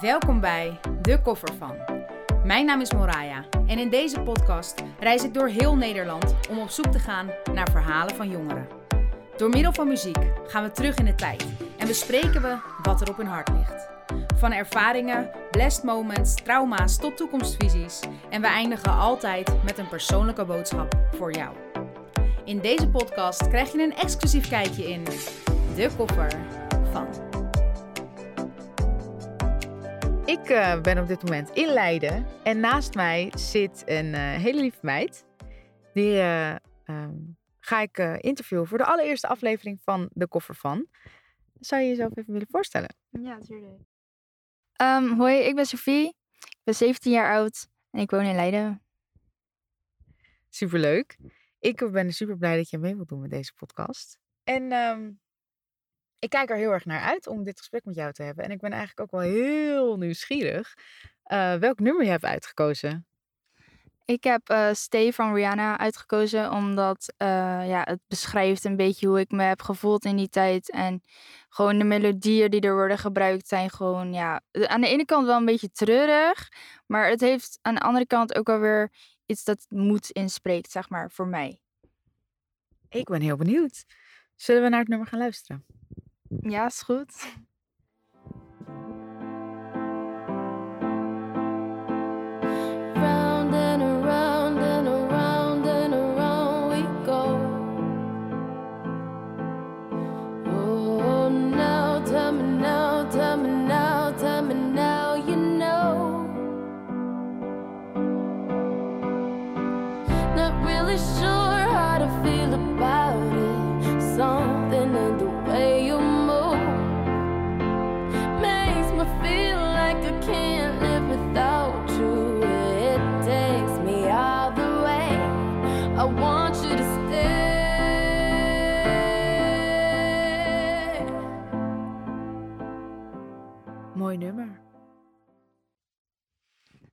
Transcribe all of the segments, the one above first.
Welkom bij De Koffer van. Mijn naam is Moraya en in deze podcast reis ik door heel Nederland om op zoek te gaan naar verhalen van jongeren. Door middel van muziek gaan we terug in de tijd en bespreken we wat er op hun hart ligt. Van ervaringen, blessed moments, trauma's tot toekomstvisies en we eindigen altijd met een persoonlijke boodschap voor jou. In deze podcast krijg je een exclusief kijkje in De Koffer van. Ik eh, ben op dit moment in Leiden en naast mij zit een eh, hele lieve meid. Die eh, ehm, ga ik interviewen voor de allereerste aflevering van De Koffer van. Zou je jezelf even willen voorstellen? Ja, natuurlijk. Ehm, hoi, ik ben Sophie. Ik ben 17 jaar oud en ik woon in Leiden. Superleuk. Ik ben super blij dat je mee wilt doen met deze podcast. En ehm, ik kijk er heel erg naar uit om dit gesprek met jou te hebben. En ik ben eigenlijk ook wel heel nieuwsgierig uh, welk nummer je hebt uitgekozen. Ik heb uh, Stay van Rihanna uitgekozen omdat uh, ja, het beschrijft een beetje hoe ik me heb gevoeld in die tijd. En gewoon de melodieën die er worden gebruikt zijn gewoon, ja, aan de ene kant wel een beetje treurig. Maar het heeft aan de andere kant ook alweer iets dat moed inspreekt, zeg maar, voor mij. Ik ben heel benieuwd. Zullen we naar het nummer gaan luisteren? Ja, is goed.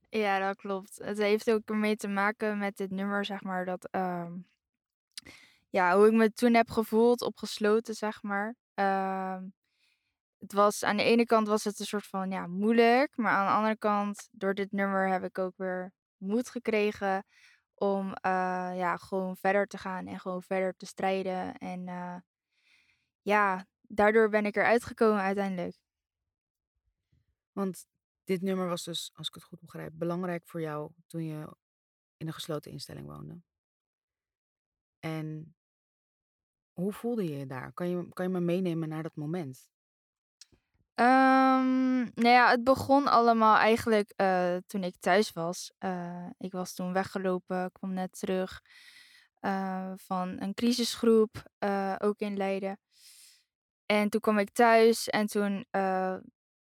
Ja, dat klopt. Het heeft ook ermee te maken met dit nummer, zeg maar, dat, ehm, ja, hoe ik me toen heb gevoeld, opgesloten, zeg maar. Ehm, het was, aan de ene kant was het een soort van, ja, moeilijk, maar aan de andere kant, door dit nummer heb ik ook weer moed gekregen om, uh, ja, gewoon verder te gaan en gewoon verder te strijden. En uh, ja, daardoor ben ik eruit gekomen uiteindelijk. Want dit nummer was dus, als ik het goed begrijp, belangrijk voor jou toen je in een gesloten instelling woonde. En hoe voelde je je daar? Kan je, kan je me meenemen naar dat moment? Um, nou ja, het begon allemaal eigenlijk uh, toen ik thuis was. Uh, ik was toen weggelopen, kwam net terug uh, van een crisisgroep, ook in Leiden. En toen kwam ik thuis en toen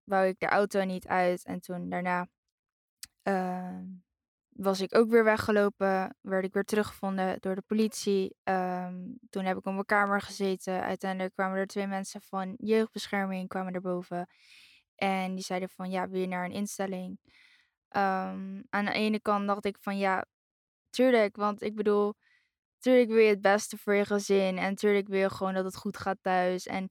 wou ik de auto niet uit. En toen daarna ehm, was ik ook weer weggelopen. Werd ik weer teruggevonden door de politie. Ehm, toen heb ik op mijn kamer gezeten. Uiteindelijk kwamen er twee mensen van jeugdbescherming kwamen erboven. En die zeiden van ja, wil je naar een instelling? Ehm, aan de ene kant dacht ik van ja, tuurlijk. Want ik bedoel, tuurlijk wil je het beste voor je gezin. En tuurlijk wil je gewoon dat het goed gaat thuis. En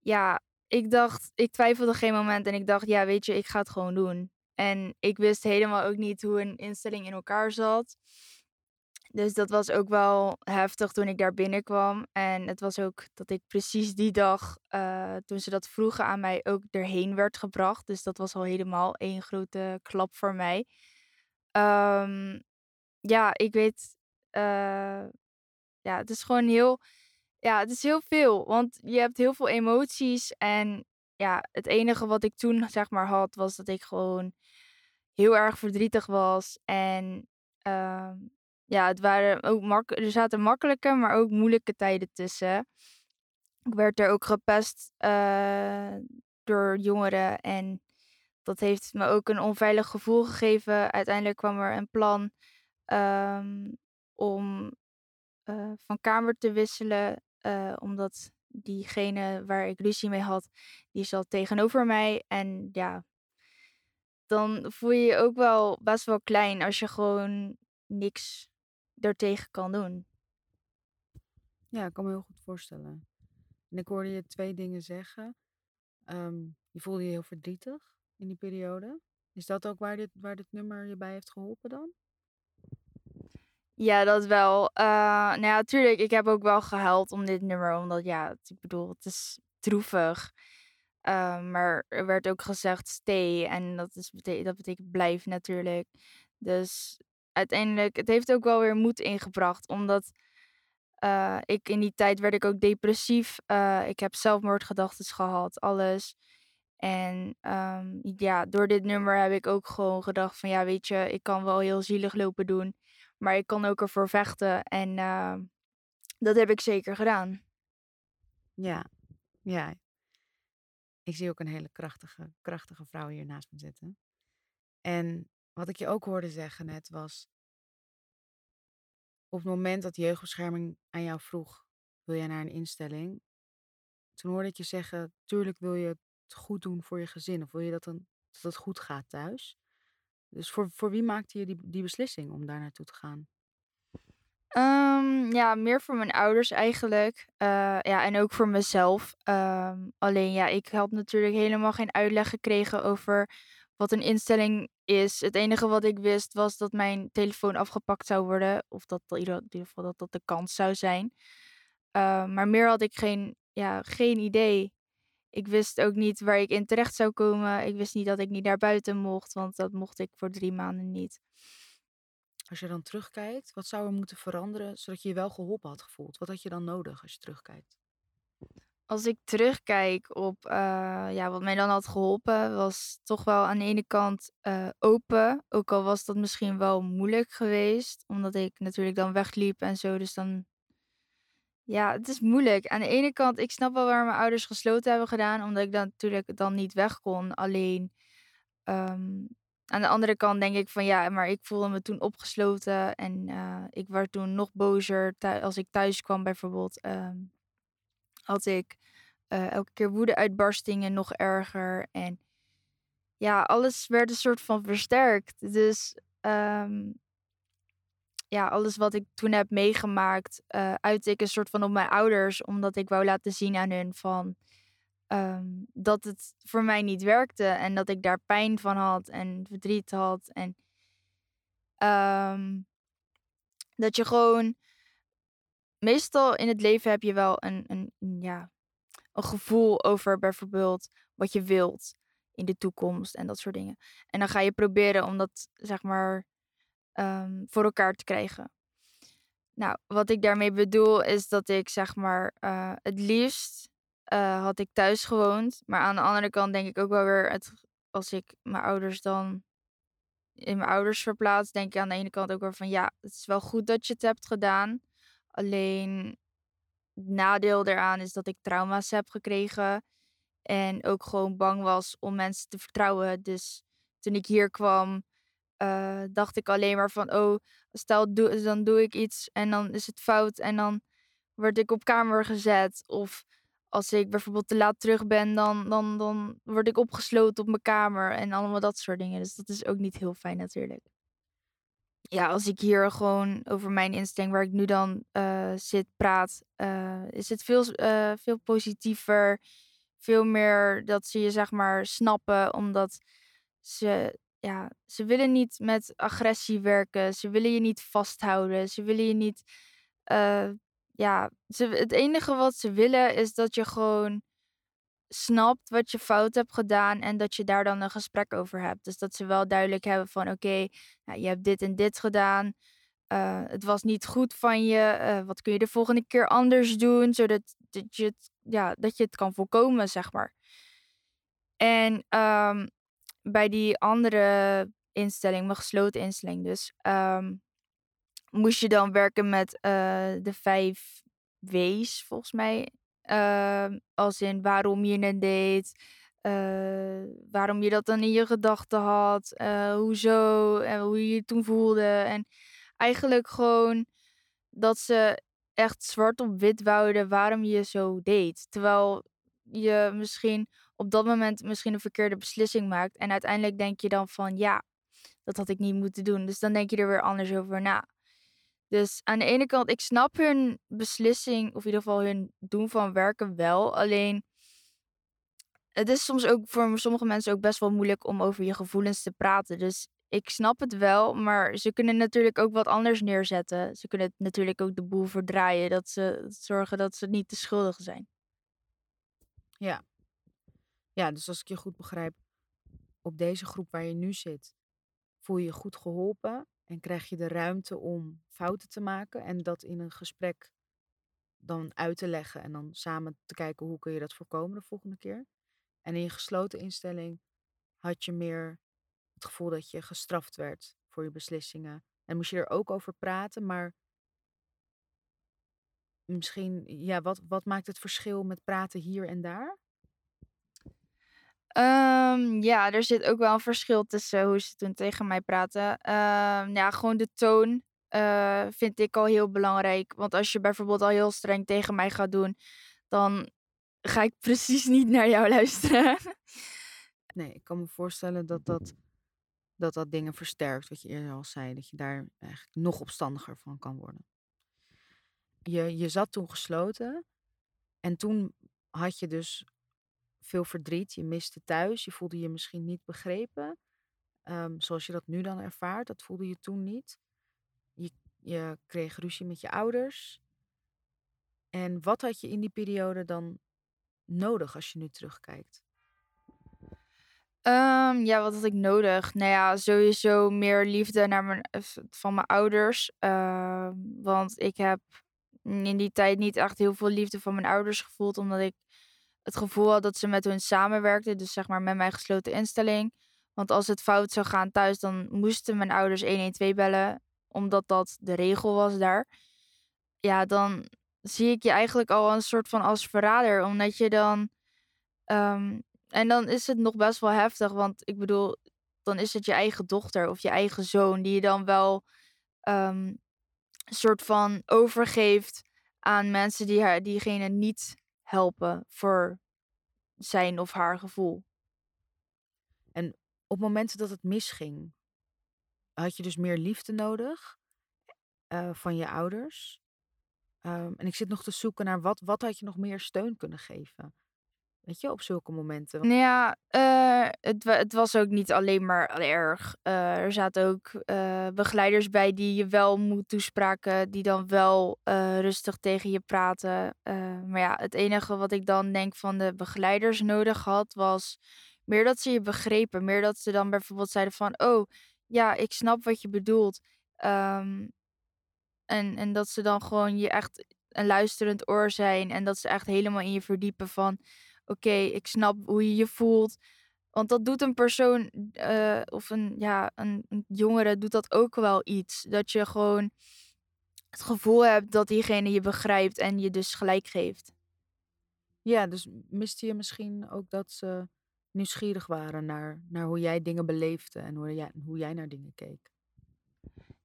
ja, ik dacht, ik twijfelde geen moment en ik dacht, ja, weet je, ik ga het gewoon doen. En ik wist helemaal ook niet hoe een instelling in elkaar zat. Dus dat was ook wel heftig toen ik daar binnenkwam. En het was ook dat ik precies die dag, uh, toen ze dat vroegen aan mij, ook erheen werd gebracht. Dus dat was al helemaal één grote klap voor mij. Um, ja, ik weet, uh, ja, het is gewoon heel ja, het is heel veel, want je hebt heel veel emoties. En ja, het enige wat ik toen zeg maar had, was dat ik gewoon heel erg verdrietig was. En uh, ja, het waren ook mak er zaten makkelijke, maar ook moeilijke tijden tussen. Ik werd er ook gepest uh, door jongeren en dat heeft me ook een onveilig gevoel gegeven. Uiteindelijk kwam er een plan um, om uh, van kamer te wisselen. Uh, omdat diegene waar ik ruzie mee had, die zat tegenover mij. En ja, dan voel je je ook wel best wel klein als je gewoon niks ertegen kan doen. Ja, ik kan me heel goed voorstellen. En ik hoorde je twee dingen zeggen. Um, je voelde je heel verdrietig. in die periode. Is dat ook waar dit, waar dit nummer je bij heeft geholpen dan? Ja, dat wel. Uh, nou natuurlijk, ik heb ook wel gehuild om dit nummer. Omdat, ja, ik bedoel, het is droevig. Uh, maar er werd ook gezegd stay. En dat, is, dat betekent blijf natuurlijk. Dus uiteindelijk, het heeft ook wel weer moed ingebracht. Omdat uh, ik in die tijd werd ik ook depressief. ik heb zelfmoordgedachten gehad, alles. En um, ja, door dit nummer heb ik ook gewoon gedacht van ja, weet je, ik kan wel heel zielig lopen doen. Maar ik kan ook ervoor vechten. En uh, dat heb ik zeker gedaan. Ja, ja. Ik zie ook een hele krachtige, krachtige vrouw hier naast me zitten. En wat ik je ook hoorde zeggen net was. Op het moment dat jeugdbescherming aan jou vroeg: wil jij naar een instelling? Toen hoorde ik je zeggen: tuurlijk wil je het goed doen voor je gezin. Of wil je dat, dan, dat het goed gaat thuis? Dus voor, voor wie maakte je die, die beslissing om daar naartoe te gaan? Um, ja, meer voor mijn ouders eigenlijk. Uh, ja, en ook voor mezelf. Um, alleen ja, ik had natuurlijk helemaal geen uitleg gekregen over wat een instelling is. Het enige wat ik wist was dat mijn telefoon afgepakt zou worden. Of dat in ieder geval dat dat de kans zou zijn. Uh, maar meer had ik geen, ja, geen idee. Ik wist ook niet waar ik in terecht zou komen. Ik wist niet dat ik niet naar buiten mocht, want dat mocht ik voor drie maanden niet. Als je dan terugkijkt, wat zou er moeten veranderen zodat je je wel geholpen had gevoeld? Wat had je dan nodig als je terugkijkt? Als ik terugkijk op uh, ja, wat mij dan had geholpen, was toch wel aan de ene kant uh, open. Ook al was dat misschien wel moeilijk geweest, omdat ik natuurlijk dan wegliep en zo. Dus dan ja, het is moeilijk. Aan de ene kant, ik snap wel waar mijn ouders gesloten hebben gedaan, omdat ik dan natuurlijk dan niet weg kon. Alleen um, aan de andere kant denk ik van ja, maar ik voelde me toen opgesloten en uh, ik werd toen nog bozer als ik thuis kwam bijvoorbeeld. Um, had ik uh, elke keer woede-uitbarstingen nog erger en ja, alles werd een soort van versterkt. Dus um, ja, alles wat ik toen heb meegemaakt, uh, uitte ik een soort van op mijn ouders. Omdat ik wou laten zien aan hun van um, dat het voor mij niet werkte. En dat ik daar pijn van had en verdriet had. En um, dat je gewoon. Meestal in het leven heb je wel een, een, ja, een gevoel over bijvoorbeeld wat je wilt in de toekomst en dat soort dingen. En dan ga je proberen om dat, zeg maar, um, voor elkaar te krijgen. Nou, wat ik daarmee bedoel is dat ik zeg maar uh, het liefst uh, had ik thuis gewoond. Maar aan de andere kant denk ik ook wel weer, het, als ik mijn ouders dan in mijn ouders verplaats, denk ik aan de ene kant ook weer van ja, het is wel goed dat je het hebt gedaan. Alleen het nadeel daaraan is dat ik trauma's heb gekregen. En ook gewoon bang was om mensen te vertrouwen. Dus toen ik hier kwam, uh, dacht ik alleen maar van, oh, stel doe, dan doe ik iets en dan is het fout en dan word ik op kamer gezet. Of als ik bijvoorbeeld te laat terug ben, dan, dan, dan word ik opgesloten op mijn kamer en allemaal dat soort dingen. Dus dat is ook niet heel fijn natuurlijk. Ja, als ik hier gewoon over mijn instelling waar ik nu dan uh, zit praat, uh, is het veel, veel positiever. Veel meer dat ze je zeg maar snappen, omdat ze ja, ze willen niet met agressie werken. Ze willen je niet vasthouden. Ze willen je niet. Uh, ja, ze, het enige wat ze willen is dat je gewoon snapt wat je fout hebt gedaan en dat je daar dan een gesprek over hebt. Dus dat ze wel duidelijk hebben van oké, je hebt dit en dit gedaan. Uh, het was niet goed van je. Uh, wat kun je de volgende keer anders doen, zodat dat je het, ja, dat je het kan voorkomen, zeg maar. En um, bij die andere instelling, mijn gesloten instelling dus, um, moest je dan werken met uh, de vijf W's, volgens mij. Uh, als in waarom je het deed, uh, waarom je dat dan in je gedachten had, uh, hoezo en hoe je je toen voelde. En eigenlijk gewoon dat ze echt zwart op wit wouden waarom je zo deed. Terwijl je misschien op dat moment misschien een verkeerde beslissing maakt. En uiteindelijk denk je dan van ja, dat had ik niet moeten doen. Dus dan denk je er weer anders over na. Dus aan de ene kant, ik snap hun beslissing, of in ieder geval hun doen van werken wel. Alleen het is soms ook voor sommige mensen ook best wel moeilijk om over je gevoelens te praten. Dus ik snap het wel, maar ze kunnen natuurlijk ook wat anders neerzetten. Ze kunnen natuurlijk ook de boel verdraaien, dat ze zorgen dat ze niet te schuldig zijn. Ja. Ja, dus als ik je goed begrijp, op deze groep waar je nu zit, voel je je goed geholpen en krijg je de ruimte om fouten te maken en dat in een gesprek dan uit te leggen en dan samen te kijken hoe kun je dat voorkomen de volgende keer. En in je gesloten instelling had je meer het gevoel dat je gestraft werd voor je beslissingen. En moest je er ook over praten, maar misschien, ja, wat, wat maakt het verschil met praten hier en daar? Um, ja, er zit ook wel een verschil tussen hoe ze toen tegen mij praten. Um, ja, gewoon de toon uh, vind ik al heel belangrijk. Want als je bijvoorbeeld al heel streng tegen mij gaat doen, dan ga ik precies niet naar jou luisteren. Nee, ik kan me voorstellen dat dat, dat, dat dingen versterkt, wat je eerder al zei. Dat je daar eigenlijk nog opstandiger van kan worden. Je, je zat toen gesloten en toen had je dus veel verdriet. Je miste thuis. Je voelde je misschien niet begrepen. Um, zoals je dat nu dan ervaart. Dat voelde je toen niet. Je, je kreeg ruzie met je ouders. En wat had je in die periode dan nodig als je nu terugkijkt? Um, ja, wat had ik nodig? Nou ja, sowieso meer liefde naar mijn, van mijn ouders. Uh, want ik heb in die tijd niet echt heel veel liefde van mijn ouders gevoeld. Omdat ik het gevoel had dat ze met hun samenwerkten. Dus zeg maar met mijn gesloten instelling. Want als het fout zou gaan thuis, dan moesten mijn ouders 112 bellen. Omdat dat de regel was daar. Ja, dan zie ik je eigenlijk al een soort van als verrader. Omdat je dan. Um, en dan is het nog best wel heftig. Want ik bedoel, dan is het je eigen dochter of je eigen zoon. Die je dan wel een soort van overgeeft aan mensen die haar, diegene niet helpen voor zijn of haar gevoel. En op momenten dat het misging, had je dus meer liefde nodig uh, van je ouders. Um, en ik zit nog te zoeken naar wat, wat had je nog meer steun kunnen geven. Weet je, op zulke momenten. Nou ja, uh, het, het was ook niet alleen maar erg. Uh, er zaten ook uh, begeleiders bij die je wel moet toespraken, die dan wel rustig tegen je praten. maar ja, het enige wat ik dan denk van de begeleiders nodig had, was meer dat ze je begrepen. Meer dat ze dan bijvoorbeeld zeiden van, oh ja, ik snap wat je bedoelt. Um, en, en dat ze dan gewoon je echt een luisterend oor zijn en dat ze echt helemaal in je verdiepen van oké, ik snap hoe je je voelt. Want dat doet een persoon uh, of een, ja, een, een, jongere doet dat ook wel iets. Dat je gewoon het gevoel hebt dat diegene je begrijpt en je dus gelijk geeft. Ja, dus miste je misschien ook dat ze nieuwsgierig waren naar, naar hoe jij dingen beleefde en hoe jij, hoe jij naar dingen keek?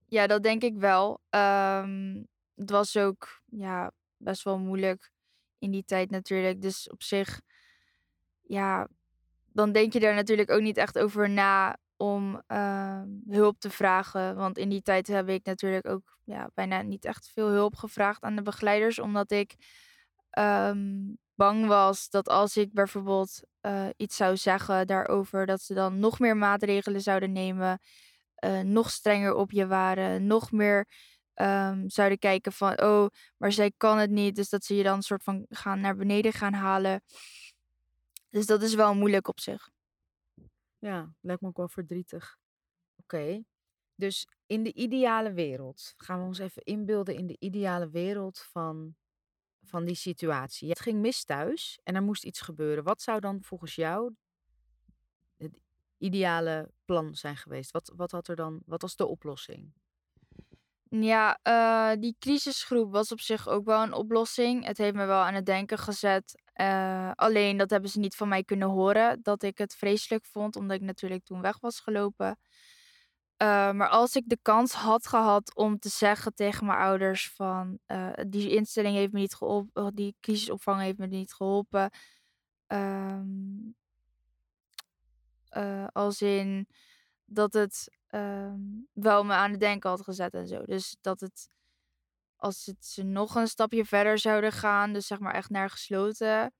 Ja, dat denk ik wel. Um, het was ook ja, best wel moeilijk in die tijd natuurlijk. Dus op zich ja, dan denk je daar natuurlijk ook niet echt over na om uh, hulp te vragen. Want in die tijd heb ik natuurlijk ook ja, bijna niet echt veel hulp gevraagd aan de begeleiders. Omdat ik um, bang was dat als ik bijvoorbeeld uh, iets zou zeggen daarover, dat ze dan nog meer maatregelen zouden nemen. Uh, nog strenger op je waren. Nog meer um, zouden kijken van, oh, maar zij kan het niet. Dus dat ze je dan een soort van gaan naar beneden gaan halen. Dus dat is wel moeilijk op zich. Ja, lijkt me ook wel verdrietig. Oké. Dus in de ideale wereld, gaan we ons even inbeelden in de ideale wereld van, van die situatie. Het ging mis thuis en er moest iets gebeuren. Wat zou dan volgens jou het ideale plan zijn geweest? Wat, wat, had er dan, wat was de oplossing? Ja, uh, die crisisgroep was op zich ook wel een oplossing. Het heeft me wel aan het denken gezet. Uh, alleen dat hebben ze niet van mij kunnen horen. Dat ik het vreselijk vond, omdat ik natuurlijk toen weg was gelopen. Uh, maar als ik de kans had gehad om te zeggen tegen mijn ouders van die instelling heeft me niet geholpen, die crisisopvang heeft me niet geholpen. Um, als in dat het um, wel me aan het denken had gezet en zo. Dus dat het, als het ze nog een stapje verder zouden gaan, dus zeg maar echt naar gesloten,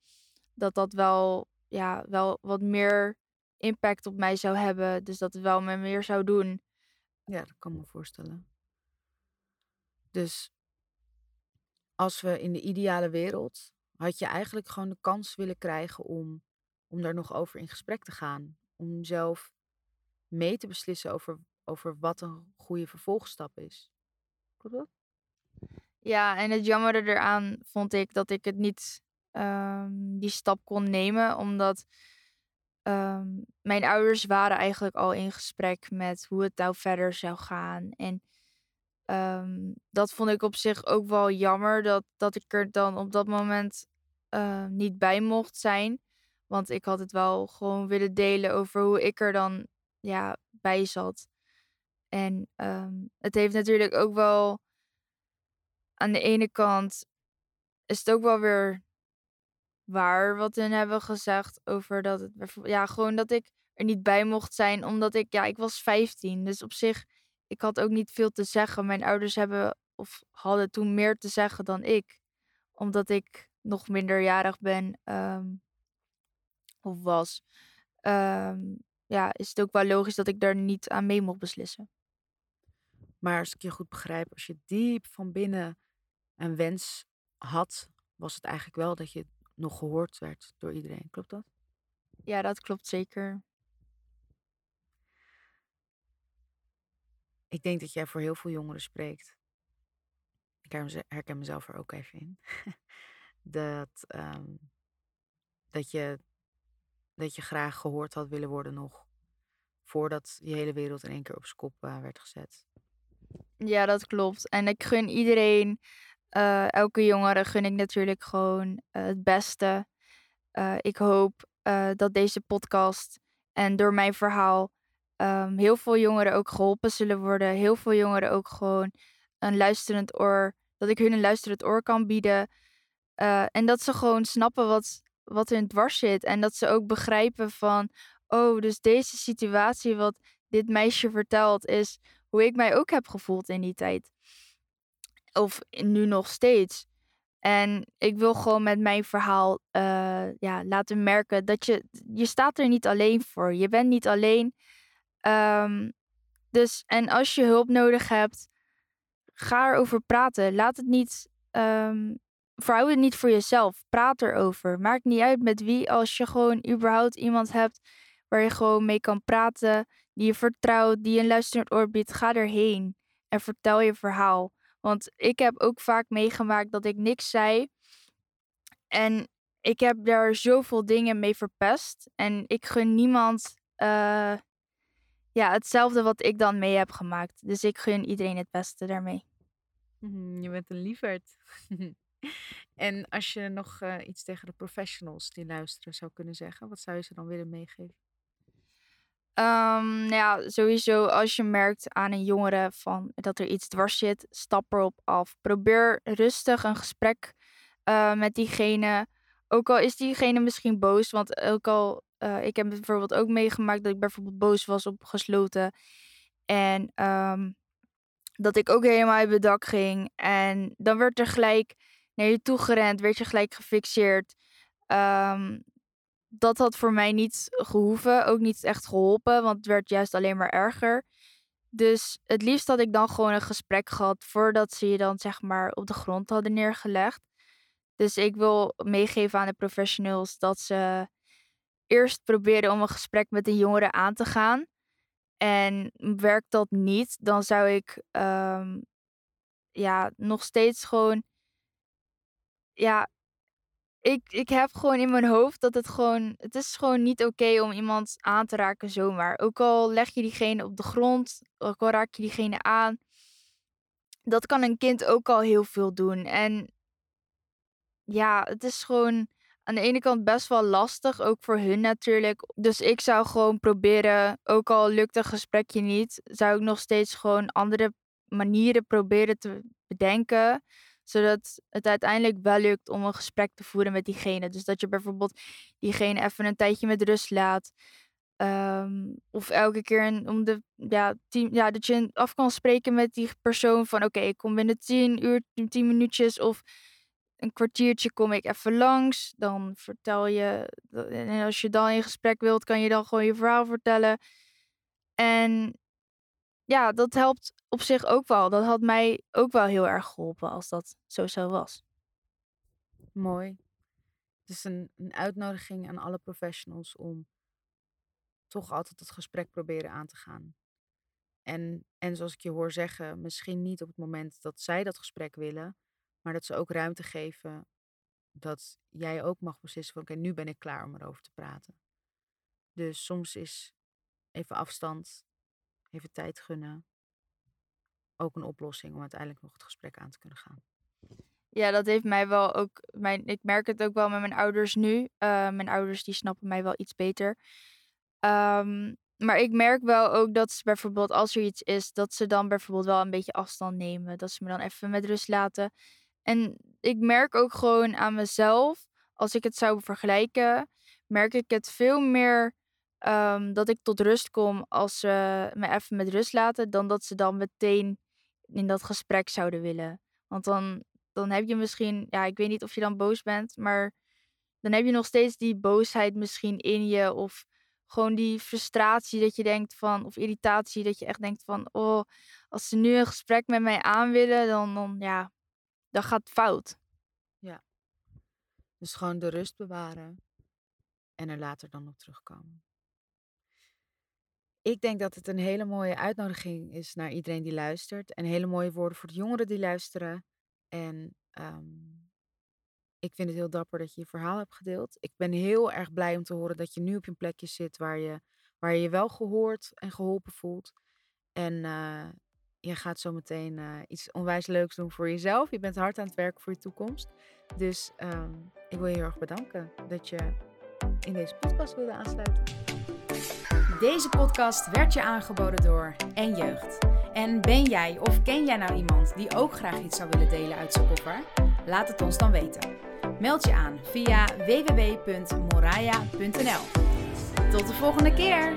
dat dat wel ja, wel wat meer impact op mij zou hebben. Dus dat het wel me meer zou doen. Ja, dat kan me voorstellen. Dus als we in de ideale wereld had je eigenlijk gewoon de kans willen krijgen om, om daar nog over in gesprek te gaan. Om zelf mee te beslissen over, over wat een goede vervolgstap is. Klopt dat? Ja, en het jammere eraan vond ik dat ik het niet ehm, die stap kon nemen, omdat ehm, mijn ouders waren eigenlijk al in gesprek met hoe het nou verder zou gaan. En ehm, dat vond ik op zich ook wel jammer, dat, dat ik er dan op dat moment niet bij mocht zijn. Want ik had het wel gewoon willen delen over hoe ik er dan ja, bij zat. En het heeft natuurlijk ook wel aan de ene kant is het ook wel weer waar wat hun hebben gezegd over dat het ja, gewoon dat ik er niet bij mocht zijn omdat ik ja, ik was 15. Dus op zich ik had ook niet veel te zeggen. Mijn ouders hebben of hadden toen meer te zeggen dan ik, omdat ik nog minderjarig ben um, of was. Um, ja, is het ook wel logisch dat ik daar niet aan mee mocht beslissen. Maar als ik je goed begrijp, als je diep van binnen een wens had, was het eigenlijk wel dat je nog gehoord werd door iedereen. Klopt dat? Ja, dat klopt zeker. Ik denk dat jij voor heel veel jongeren spreekt. Ik herken mezelf er ook even in. dat, um, dat, je, dat je graag gehoord had willen worden nog. Voordat je hele wereld in één keer op zijn kop uh, werd gezet. Ja, dat klopt. En ik gun iedereen uh, elke jongere gun ik natuurlijk gewoon uh, het beste. Uh, ik hoop dat deze podcast en door mijn verhaal um, heel veel jongeren ook geholpen zullen worden. Heel veel jongeren ook gewoon een luisterend oor, dat ik hun een luisterend oor kan bieden. en dat ze gewoon snappen wat, wat hun dwars zit. En dat ze ook begrijpen van, oh, dus deze situatie wat dit meisje vertelt is hoe ik mij ook heb gevoeld in die tijd. Of nu nog steeds. En ik wil gewoon met mijn verhaal uh, ja, laten merken dat je, je staat er niet alleen voor. Je bent niet alleen. Um, dus, en als je hulp nodig hebt, ga erover praten. Laat het niet, um, verhoud het niet voor jezelf. Praat erover. Maakt niet uit met wie. Als je gewoon überhaupt iemand hebt waar je gewoon mee kan praten, die je vertrouwt, die een luisterend oor biedt, ga erheen en vertel je verhaal. Want ik heb ook vaak meegemaakt dat ik niks zei. En ik heb daar zoveel dingen mee verpest. En ik gun niemand uh, ja, hetzelfde wat ik dan mee heb gemaakt. Dus ik gun iedereen het beste daarmee. Mhm, je bent een lieverd. en als je nog uh, iets tegen de professionals die luisteren zou kunnen zeggen, wat zou je ze dan willen meegeven? Um, nou ja, sowieso als je merkt aan een jongere van dat er iets dwars zit, stap erop af. Probeer rustig een gesprek uh, met diegene. Ook al is diegene misschien boos, want ook al, uh, ik heb bijvoorbeeld ook meegemaakt dat ik bijvoorbeeld boos was op gesloten. En um, dat ik ook helemaal uit mijn dak ging. En dan werd er gelijk naar je toe gerend, werd je gelijk gefixeerd. Um, dat had voor mij niet gehoeven, ook niet echt geholpen, want het werd juist alleen maar erger. Dus het liefst had ik dan gewoon een gesprek gehad voordat ze je dan zeg maar op de grond hadden neergelegd. Dus ik wil meegeven aan de professionals dat ze eerst proberen om een gesprek met een jongere aan te gaan. En werkt dat niet, dan zou ik um, ja, nog steeds gewoon ja, ik, ik heb gewoon in mijn hoofd dat het gewoon. Het is gewoon niet oké om iemand aan te raken zomaar. Ook al leg je diegene op de grond, ook al raak je diegene aan. Dat kan een kind ook al heel veel doen. En ja, het is gewoon aan de ene kant best wel lastig, ook voor hun natuurlijk. Dus ik zou gewoon proberen, ook al lukt een gesprekje niet, zou ik nog steeds gewoon andere manieren proberen te bedenken zodat het uiteindelijk wel lukt om een gesprek te voeren met diegene. Dus dat je bijvoorbeeld diegene even een tijdje met rust laat. Ehm, of elke keer om de, ja, tien, ja, dat je af kan spreken met die persoon van oké, ik kom binnen tien uur, tien minuutjes. Of een kwartiertje kom ik even langs. Dan vertel je. En als je dan in gesprek wilt, kan je dan gewoon je verhaal vertellen. En ja, dat helpt op zich ook wel. Dat had mij ook wel heel erg geholpen als dat zo zo was. Mooi. Dus een, een uitnodiging aan alle professionals om toch altijd het gesprek proberen aan te gaan. En, en zoals ik je hoor zeggen, misschien niet op het moment dat zij dat gesprek willen, maar dat ze ook ruimte geven dat jij ook mag beslissen van oké, nu ben ik klaar om erover te praten. Dus soms is even afstand, even tijd gunnen, ook een oplossing om uiteindelijk nog het gesprek aan te kunnen gaan. Ja, dat heeft mij wel ook. Mijn, ik merk het ook wel met mijn ouders nu. Uh, mijn ouders die snappen mij wel iets beter. Um, maar ik merk wel ook dat ze bijvoorbeeld, als er iets is, dat ze dan bijvoorbeeld wel een beetje afstand nemen. Dat ze me dan even met rust laten. En ik merk ook gewoon aan mezelf, als ik het zou vergelijken, merk ik het veel meer um, dat ik tot rust kom als ze me even met rust laten, dan dat ze dan meteen in dat gesprek zouden willen. Want dan, dan heb je misschien, ja, ik weet niet of je dan boos bent, maar dan heb je nog steeds die boosheid misschien in je. Of gewoon die frustratie dat je denkt van, of irritatie, dat je echt denkt van, oh, als ze nu een gesprek met mij aan willen, dan, dan ja, dan gaat het fout. Ja. Dus gewoon de rust bewaren en er later dan op terugkomen. Ik denk dat het een hele mooie uitnodiging is naar iedereen die luistert. En hele mooie woorden voor de jongeren die luisteren. En um, ik vind het heel dapper dat je je verhaal hebt gedeeld. Ik ben heel erg blij om te horen dat je nu op een plekje zit waar je waar je, je wel gehoord en geholpen voelt. En uh, je gaat zo meteen uh, iets onwijs leuks doen voor jezelf. Je bent hard aan het werken voor je toekomst. Dus um, ik wil je heel erg bedanken dat je in deze podcast wilde aansluiten. Deze podcast werd je aangeboden door En Jeugd. En ben jij of ken jij nou iemand die ook graag iets zou willen delen uit zijn koffer? Laat het ons dan weten. Meld je aan via www.moraya.nl. Tot de volgende keer!